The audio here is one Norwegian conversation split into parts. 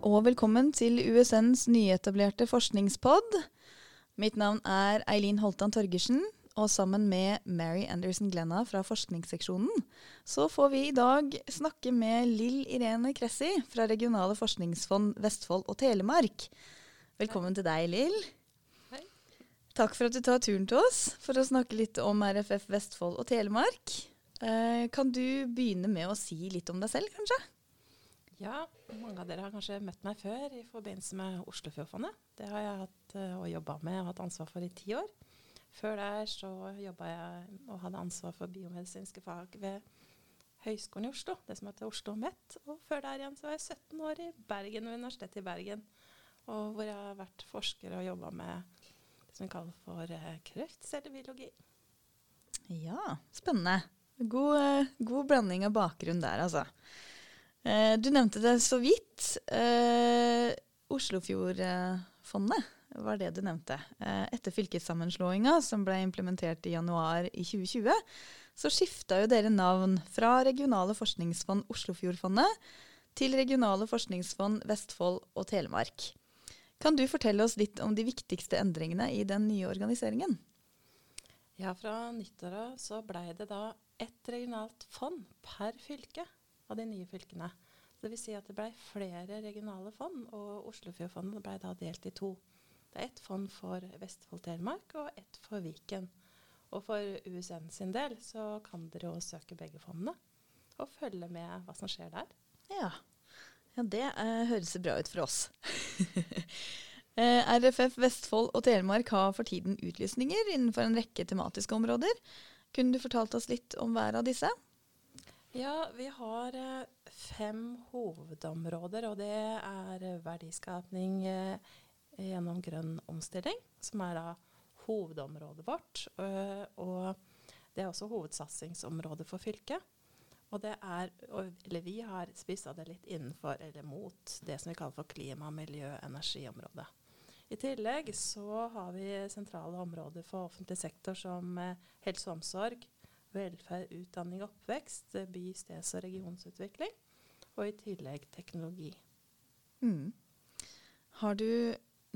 Og velkommen til USNs nyetablerte forskningspod. Mitt navn er Eileen Holtan Torgersen, og sammen med Mary Anderson Glenna fra forskningsseksjonen, så får vi i dag snakke med Lill Irene Kressi fra Regionale forskningsfond Vestfold og Telemark. Velkommen til deg, Lill. Hei. Takk for at du tar turen til oss for å snakke litt om RFF Vestfold og Telemark. Eh, kan du begynne med å si litt om deg selv, kanskje? Ja, mange av dere har kanskje møtt meg før i forbindelse med Oslofjordfondet. Det har jeg hatt uh, og jobba med og hatt ansvar for i ti år. Før der så jobba jeg og hadde ansvar for biomedisinske fag ved Høgskolen i Oslo, det som heter Oslo OsloMet. Og før der igjen så var jeg 17 år i Bergen, ved Universitetet i Bergen. Og hvor jeg har vært forsker og jobba med det som vi kaller for uh, kreftcellebiologi. Ja, spennende. God, uh, god blanding av bakgrunn der, altså. Eh, du nevnte det så vidt. Eh, Oslofjordfondet var det du nevnte. Eh, etter fylkessammenslåinga, som ble implementert i januar i 2020, så skifta jo dere navn fra Regionale forskningsfond Oslofjordfondet til Regionale forskningsfond Vestfold og Telemark. Kan du fortelle oss litt om de viktigste endringene i den nye organiseringen? Ja, Fra nyttåret så blei det da ett regionalt fond per fylke av de nye fylkene. Det vil si at det ble flere regionale fond, og Oslofjordfondet ble da delt i to. Det er ett fond for Vestfold-Telemark og ett for Viken. Og for USN sin del så kan dere jo søke begge fondene og følge med hva som skjer der. Ja, ja det eh, høres bra ut for oss. uh, RFF Vestfold og Telemark har for tiden utlysninger innenfor en rekke tematiske områder. Kunne du fortalt oss litt om hver av disse? Ja, vi har eh, fem hovedområder, og det er verdiskapning eh, gjennom grønn omstilling, som er da hovedområdet vårt. Uh, og det er også hovedsatsingsområdet for fylket. Og det er, eller vi har spissa det litt innenfor eller mot det som vi kaller for klima, miljø, energiområdet. I tillegg så har vi sentrale områder for offentlig sektor som eh, helse og omsorg, velferd, utdanning og oppvekst, by-, steds- og regionsutvikling, og i tillegg teknologi. Mm. Har du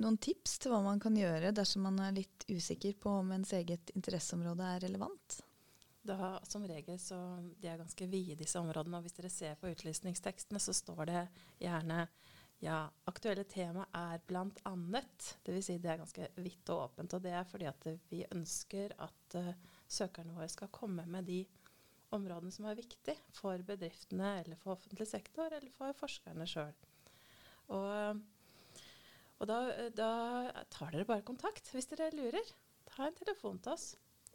noen tips til hva man kan gjøre dersom man er litt usikker på om ens eget interesseområde er relevant? Da, som regel så De er ganske vide, disse områdene. og Hvis dere ser på utlysningstekstene, så står det gjerne ja, aktuelle tema er blant annet. Dvs. Si det er ganske vidt og åpent. Og det er fordi at vi ønsker at uh, søkerne våre skal komme med de områdene som er viktige for bedriftene eller for offentlig sektor eller for forskerne sjøl. Og, og da, da, tar dere bare kontakt hvis dere lurer. Ta en telefon til oss.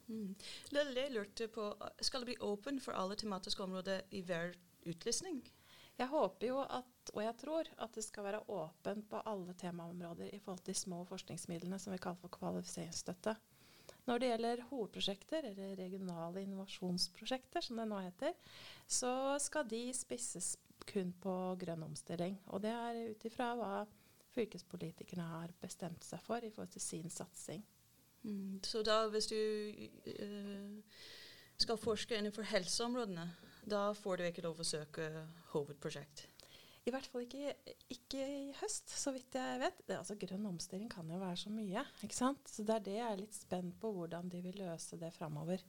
Mm. Jeg lurte på, Skal det bli åpen for alle tematiske områder i hver utlysning? Jeg håper jo at, og jeg tror, at det skal være åpent på alle temaområder i forhold til små forskningsmidlene som vi kaller for kvalifiseringsstøtte. Når det gjelder hovedprosjekter, eller regionale innovasjonsprosjekter, som det nå heter, så skal de spisses kun på grønn omstilling. Og det er ut ifra hva fylkespolitikerne har bestemt seg for i forhold til sin satsing. Mm. Så da hvis du uh, skal forske innenfor helseområdene, da får du ikke lov å søke hovedprosjekt? I hvert fall ikke, ikke, i høst, så vidt jeg vet. Det, altså, grønn omstilling kan jo være så mye. ikke sant? Så Det er det jeg er litt spent på, hvordan de vil løse det framover.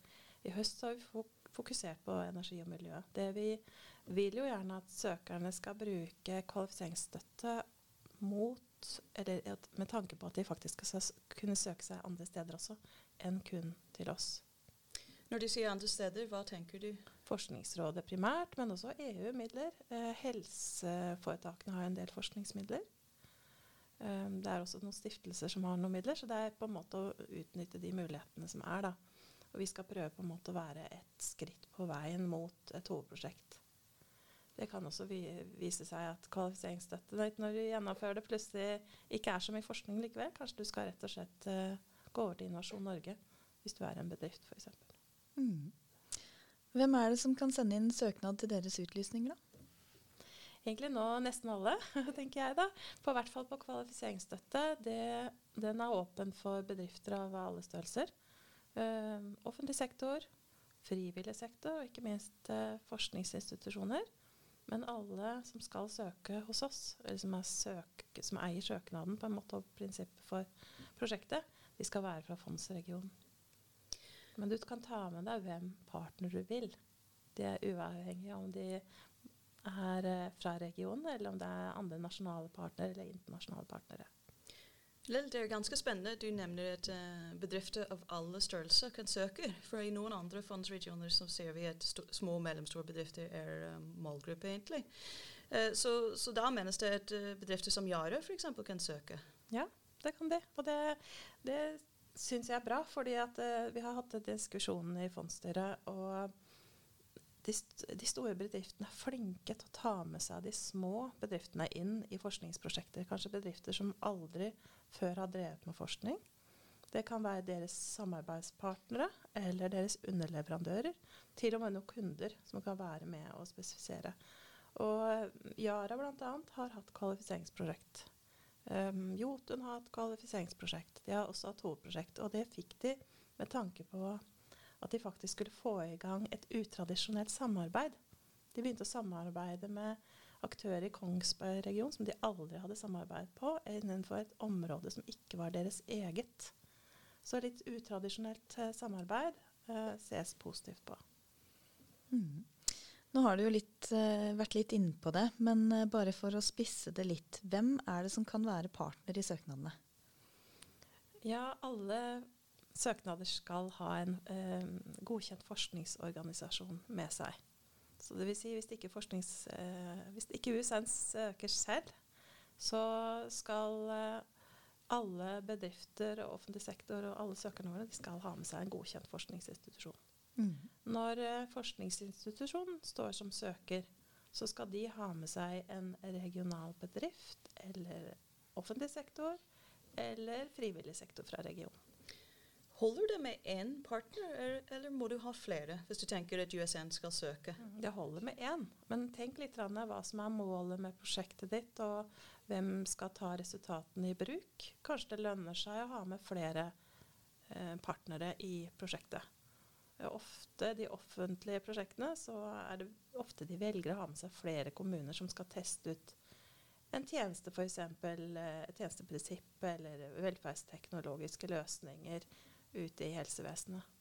I høst har vi fokusert på energi og miljø. Det vi vil jo gjerne at søkerne skal bruke kvalifiseringsstøtte mot eller med tanke på at de faktisk skal kunne søke seg andre steder også, enn kun til oss. Når du sier andre steder, hva tenker du? Forskningsrådet primært, men også EU-midler. Eh, helseforetakene har en del forskningsmidler. Um, det er også noen stiftelser som har noen midler, så det er på en måte å utnytte de mulighetene som er. da. Og vi skal prøve på en måte å være et skritt på veien mot et hovedprosjekt. Det kan også vi, vise seg at kvalifiseringsstøtte når du gjennomfører det, plutselig ikke er så mye forskning likevel. Kanskje du skal rett og slett uh, gå over til Innovasjon Norge hvis du er en bedrift, f.eks. Mm. Hvem er det som kan sende inn søknad til deres utlysninger, da? Egentlig nå nesten alle, tenker jeg da. På hvert fall på kvalifiseringsstøtte. Det, den er åpen for bedrifter av alle størrelser. Uh, offentlig sektor, frivillig sektor og ikke minst uh, forskningsinstitusjoner. Men alle som skal søke hos oss, eller som, søk, som eier søknaden på en måte og prinsippet for prosjektet, de skal være fra fondsregionen. Men du kan ta med deg hvem partner du vil. Det er uavhengig om de er eh, fra regionen, eller om det er andre nasjonale partnere eller internasjonale partnere. Det er ganske spennende. Du nevner at uh, bedrifter av alle størrelser kan søke. For i noen andre fondsregioner så ser vi at små og mellomstore bedrifter er um, målgruppe, egentlig. Uh, så, så, da menes det at bedrifter som Yara f.eks. kan søke? Ja, det kan de. Og det, det syns jeg er bra, fordi vi har hatt diskusjonen i fondsstyret. og de, de, store bedriftene er flinke til å ta med seg de små bedriftene inn i forskningsprosjekter. Kanskje bedrifter som aldri før har drevet med forskning. Det kan være deres samarbeidspartnere eller deres underleverandører. Til og med noen kunder som kan være med og spesifisere. Og Yara bl.a. har hatt kvalifiseringsprosjekt. Um, Jotun har hatt kvalifiseringsprosjekt. De har også hatt hovedprosjekt. Og det fikk de med tanke på at de faktisk skulle få i gang et utradisjonelt samarbeid. De begynte å samarbeide med aktører i Kongsberg-regionen som de aldri hadde samarbeidet på, innenfor et område som ikke var deres eget. Så litt utradisjonelt eh, samarbeid eh, ses positivt på. Mm. Nå har du jo litt, eh, vært litt inne på det, men eh, bare for å spisse det litt. Hvem er det som kan være partner i søknadene? Ja, alle søknader skal ha en eh, godkjent forskningsorganisasjon med seg. Så det vil si hvis ikke, eh, hvis ikke USN søker selv, så skal eh, alle bedrifter og offentlig sektor og alle søkerne våre de skal ha med seg en godkjent forskningsinstitusjon. Mm. Når eh, forskningsinstitusjonen står som søker, så skal de ha med seg en regional bedrift eller offentlig sektor eller frivillig sektor fra regionen. Holder det med én partner, eller må du ha flere hvis du tenker at USN skal søke? Mm, det holder med én, men tenk litt hva som er målet med prosjektet ditt, og hvem skal ta resultatene i bruk. Kanskje det lønner seg å ha med flere eh, partnere i prosjektet. Ofte de offentlige prosjektene så er det ofte de velger å ha med seg flere kommuner som skal teste ut en tjeneste, f.eks. Eh, et tjenesteprinsipp eller velferdsteknologiske løsninger ute i helsevesenet.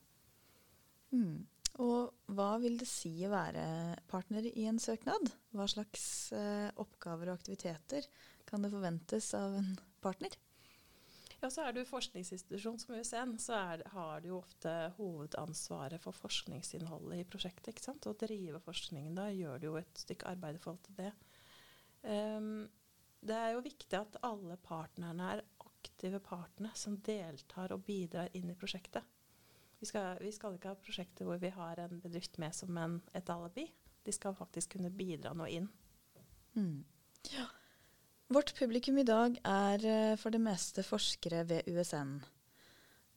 Mm. Og hva vil det si å være partner i en søknad? Hva slags eh, oppgaver og aktiviteter kan det forventes av en partner? Ja, så Er du forskningsinstitusjon som USN, så er, har du jo ofte hovedansvaret for forskningsinnholdet i prosjektet. ikke sant? Å drive forskningen da gjør du jo et stykke arbeid i forhold til det. Um, det er jo viktig at alle partnerne er aktive partene som deltar og bidrar inn i prosjektet. Vi skal, vi skal, ikke ha prosjekter hvor vi har en bedrift med som en, et alibi. De skal faktisk kunne bidra noe inn. Mm. Ja. Vårt publikum i dag er uh, for det meste forskere ved USN.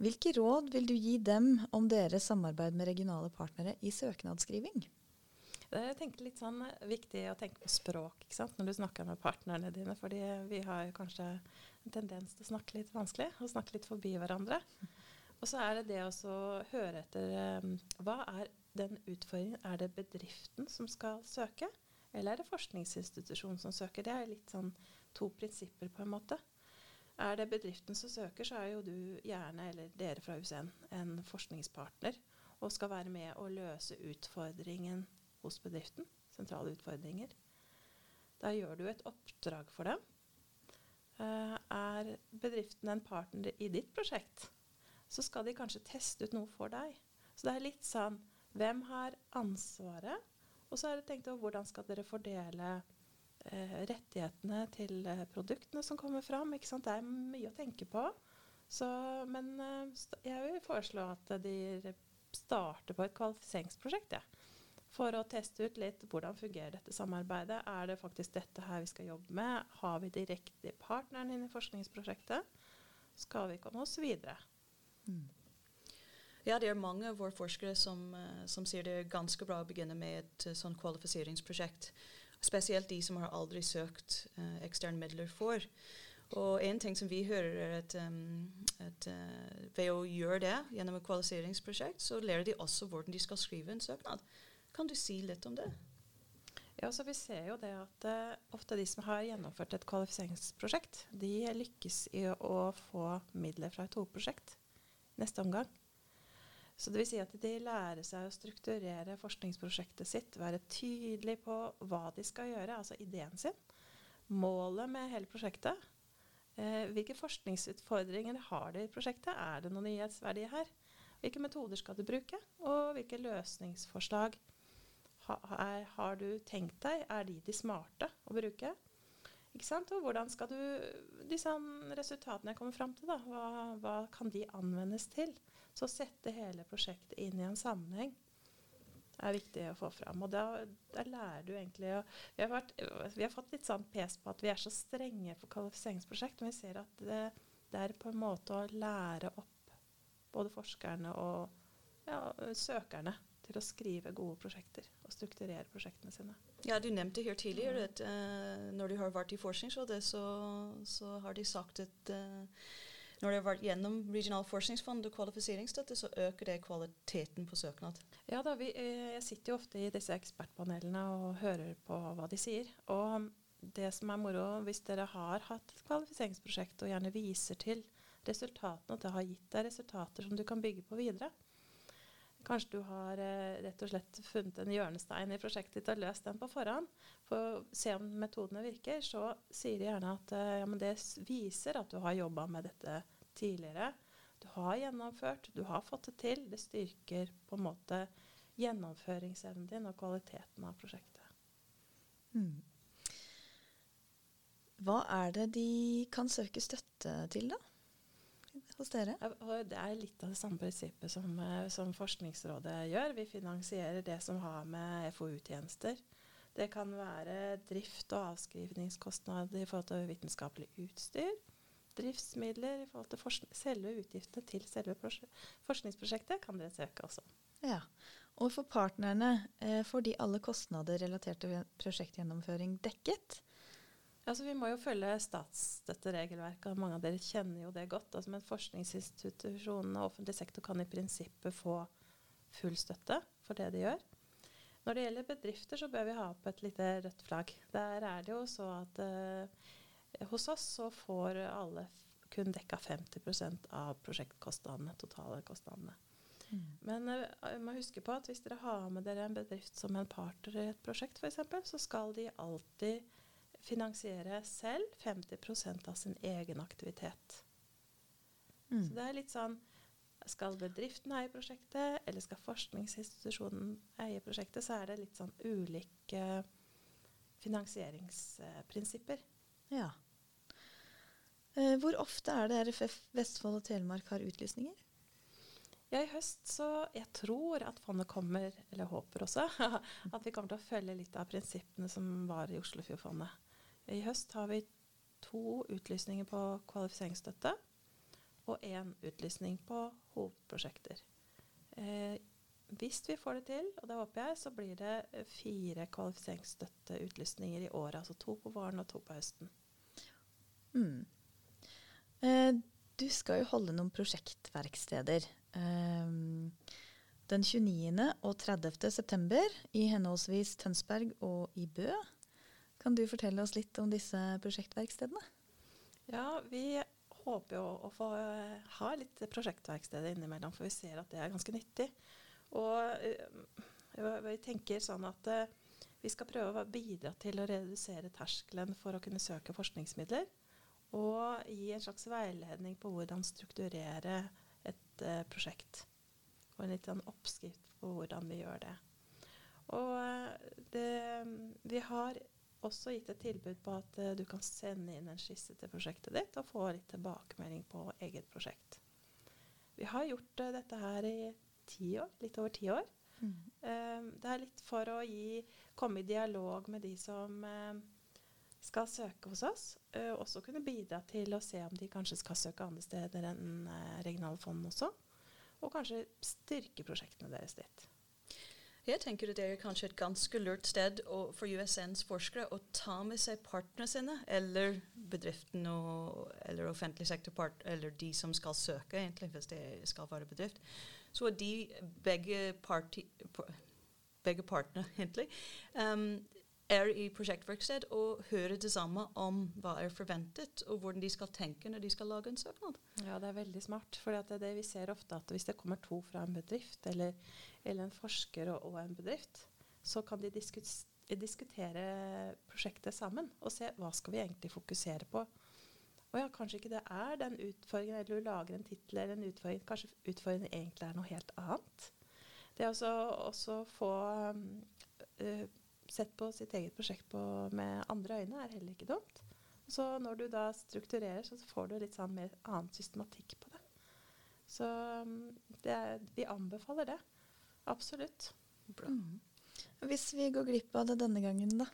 Hvilke råd vil du gi dem om deres samarbeid med regionale partnere i søknadsskriving? Jeg tenker litt sånn eh, viktig å tenke på språk når du snakker med partnerne dine. fordi vi har kanskje en tendens til å snakke litt vanskelig og snakke litt forbi hverandre. Og så er det det å høre etter um, Hva er den utfordringen? Er det bedriften som skal søke, eller er det forskningsinstitusjonen som søker? Det er litt sånn to prinsipper, på en måte. Er det bedriften som søker, så er jo du gjerne, eller dere fra USN, en forskningspartner og skal være med å løse utfordringen hos bedriften. Sentrale utfordringer. Da gjør du et oppdrag for dem Eh, er bedriften en partner i ditt prosjekt, så skal de kanskje teste ut noe for deg. Så det er litt sånn Hvem har ansvaret? Og så er det tenkt over hvordan skal dere fordele rettighetene til eh, produktene som kommer fram. Ikke sant? Det er mye å tenke på. Så, men eh, jeg vil foreslå at de starter på et kvalifiseringsprosjekt. Ja for å teste ut litt hvordan fungerer dette samarbeidet. Er det faktisk dette her vi skal jobbe med? Har vi de riktige partnerne inn i forskningsprosjektet? Skal vi komme oss videre? Mm. Ja, det er mange av våre forskere som, som sier det er ganske bra å begynne med et sånn kvalifiseringsprosjekt. Spesielt de som har aldri søkt uh, eksterne midler for. Og en ting som vi hører, er at, um, at uh, ved å gjøre det gjennom et kvalifiseringsprosjekt, så lærer de også hvordan de skal skrive en søknad. Kan du si litt om det? Ja, så Vi ser jo det at uh, ofte de som har gjennomført et kvalifiseringsprosjekt, de lykkes i å få midler fra et hovedprosjekt neste omgang. Så det vil si at de lærer seg å strukturere forskningsprosjektet sitt, være tydelig på hva de skal gjøre, altså ideen sin. Målet med hele prosjektet. Eh, hvilke forskningsutfordringer har de i prosjektet? Er det noen nyhetsverdi her? Hvilke metoder skal du bruke? Og hvilke løsningsforslag ha, er, har du tenkt deg? Er de de smarte å bruke? Ikke sant? Og hvordan skal du Disse resultatene jeg kommer fram til, da, hva, hva kan de anvendes til? Så sette hele prosjektet inn i en sammenheng er viktig å få fram. Og da, da lærer du egentlig å vi har, vært, vi har, fått litt sånn pes på at vi er så strenge på kvalifiseringsprosjekt, men vi ser at det, det er på en måte å lære opp både forskerne og ja, søkerne til å skrive gode prosjekter strukturere prosjektene sine. Ja, Du nevnte her tidligere at uh, når de har vært i Forskningsrådet, så, så har de sagt at uh, når du har vært gjennom regional forskningsfond og kvalifiseringsstøtte, så øker det kvaliteten på søknad. Ja da, vi, eh, Jeg sitter jo ofte i disse ekspertpanelene og hører på hva de sier. Og det som er moro, hvis dere har hatt et kvalifiseringsprosjekt og gjerne viser til resultatene, at det har gitt deg resultater som du kan bygge på videre. Kanskje du har eh, rett og slett funnet en hjørnestein i prosjektet ditt og løst den på forhånd. For å se om metodene virker, så sier de gjerne at eh, ja, det viser at du har jobba med dette tidligere. Du har gjennomført, du har fått det til. Det styrker på en måte gjennomføringsevnen din og kvaliteten av prosjektet. Mm. Hva er det de kan søke støtte til, da? Hos dere? det er litt av det samme prinsippet som, eh, som Forskningsrådet gjør. Vi finansierer det som har med FoU-tjenester. Det kan være drift og avskrivningskostnader i forhold til vitenskapelig utstyr driftsmidler i forhold til selve utgiftene til selve forskningsprosjektet kan dere søke også. Ja, Og for partnerne, eh, får de alle kostnader relatert til prosjektgjennomføring dekket? Altså, vi må jo følge statsstøtteregelverket, og mange av dere kjenner jo det godt. Altså, men forskningsinstitusjonene og offentlig sektor kan i prinsippet få full støtte for det de gjør. Når det gjelder bedrifter, så bør vi ha opp et lite rødt flagg. Der er det jo så at eh, hos oss så får alle kun dekka 50% av prosjektkostnadene, totale kostnadene. Mm. Men vi må huske på at hvis dere har med dere en bedrift som en partner i et prosjekt f.eks., så skal de alltid finansiere selv 50% av sin egen aktivitet. Mm. Så det er litt sånn Skal bedriften eie prosjektet, eller skal forskningsinstitusjonen eie prosjektet, så er det litt sånn ulike finansieringsprinsipper. Ja. Eh, hvor ofte er det RFF Vestfold og Telemark har utlysninger? Ja, I høst så Jeg tror at fondet kommer, eller håper også, at vi kommer til å følge litt av prinsippene som var i Oslofjordfondet. I høst har vi to utlysninger på kvalifiseringsstøtte og én utlysning på hovedprosjekter. Eh, hvis vi får det til, og det håper jeg, så blir det fire kvalifiseringsstøtteutlysninger i året. Altså to på våren og to på høsten. Mm. Eh, du skal jo holde noen prosjektverksteder. Eh, den 29. og 30. september i henholdsvis Tønsberg og i Bø. Kan du fortelle oss litt om disse prosjektverkstedene? Ja, vi håper jo å få uh, ha litt prosjektverksteder innimellom, for vi ser at det er ganske nyttig. Og vi tenker sånn at uh, vi skal prøve å bidra til å redusere terskelen for å kunne søke forskningsmidler. Og gi en slags veiledning på hvordan strukturere et prosjekt. Og en litt sånn oppskrift på hvordan vi gjør det. Og det, vi har også gitt et tilbud på at uh, du kan sende inn en skisse til prosjektet ditt og få litt tilbakemelding på eget prosjekt. Vi har gjort dette her i ti år, litt over ti år. Mm. det er litt for å gi, komme i dialog med de som skal søke hos oss. Uh, også kunne bidra til å se om de kanskje skal søke andre steder enn uh, regionale fond også. Og kanskje styrke prosjektene deres litt. Jeg tenker at det er kanskje et ganske lurt sted å, for USNs forskere å ta med seg partene sine, eller bedriften og, eller offentlig sektor, eller de som skal søke, egentlig, hvis det skal være bedrift. Så de begge, parti, begge partene, egentlig, um, er i prosjektverksted og hører det samme om hva er forventet, og hvordan de skal tenke når de skal lage en søknad. Ja, det er veldig smart. For det, det vi ser ofte at hvis det kommer to fra en bedrift, eller, eller en forsker og, og, en bedrift, så kan de diskus, diskutere prosjektet sammen og se hva skal vi egentlig fokusere på. Og ja, kanskje ikke det er den utfordringen, eller du lager en tittel eller en utfordring. Kanskje utfordringen egentlig er noe helt annet. Det å også få um, uh, sett på sitt eget prosjekt på, med andre øyne er heller ikke dumt. Så når du da strukturerer, så får du litt sånn mer annen systematikk på det. Så um, det er, vi anbefaler det. Absolutt. Mm. Hvis vi går glipp av det denne gangen, da?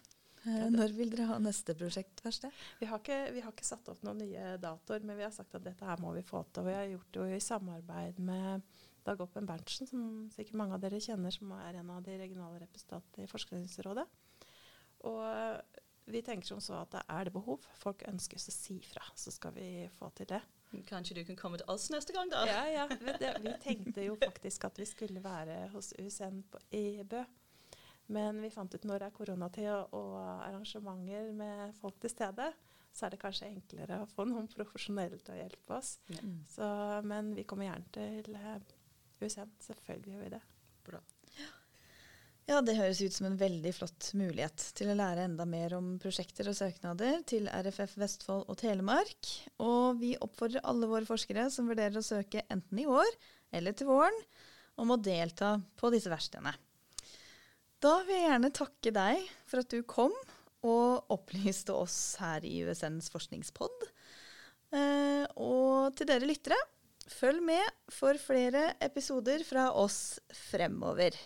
Når vil dere ha neste prosjekt? Verste? Vi har, ikke, vi har ikke satt opp noen nye datoer, men vi har sagt at dette her må vi få til. Og vi har gjort det i samarbeid med Dag Oppen Berntsen, som sikkert mange av dere kjenner, som er en av de regionale representantene i Forskningsrådet. Og eh, vi tenker som så at det er det behov. Folk ønsker å si fra, så skal vi få til det. Kanskje du kan komme til oss neste gang, da? Ja, ja. Det, vi tenkte jo faktisk at vi skulle være hos USN på, i Bø. Men vi fant ut når det er koronatid og, og arrangementer med folk til stede, så er det kanskje enklere å få noen profesjonelle til å hjelpe oss. Mm. Så, men vi kommer gjerne til eh, USN. Selvfølgelig gjør vi det. Bra. Ja, det høres ut som en veldig flott mulighet til å lære enda mer om prosjekter og søknader til RFF Vestfold og Telemark. Og vi oppfordrer alle våre forskere som vurderer å søke enten i år eller til våren, om å delta på disse verkstedene. Da vil jeg gjerne takke deg for at du kom og opplyste oss her i USNs forskningspod. Eh, og til dere lyttere Følg med for flere episoder fra oss fremover.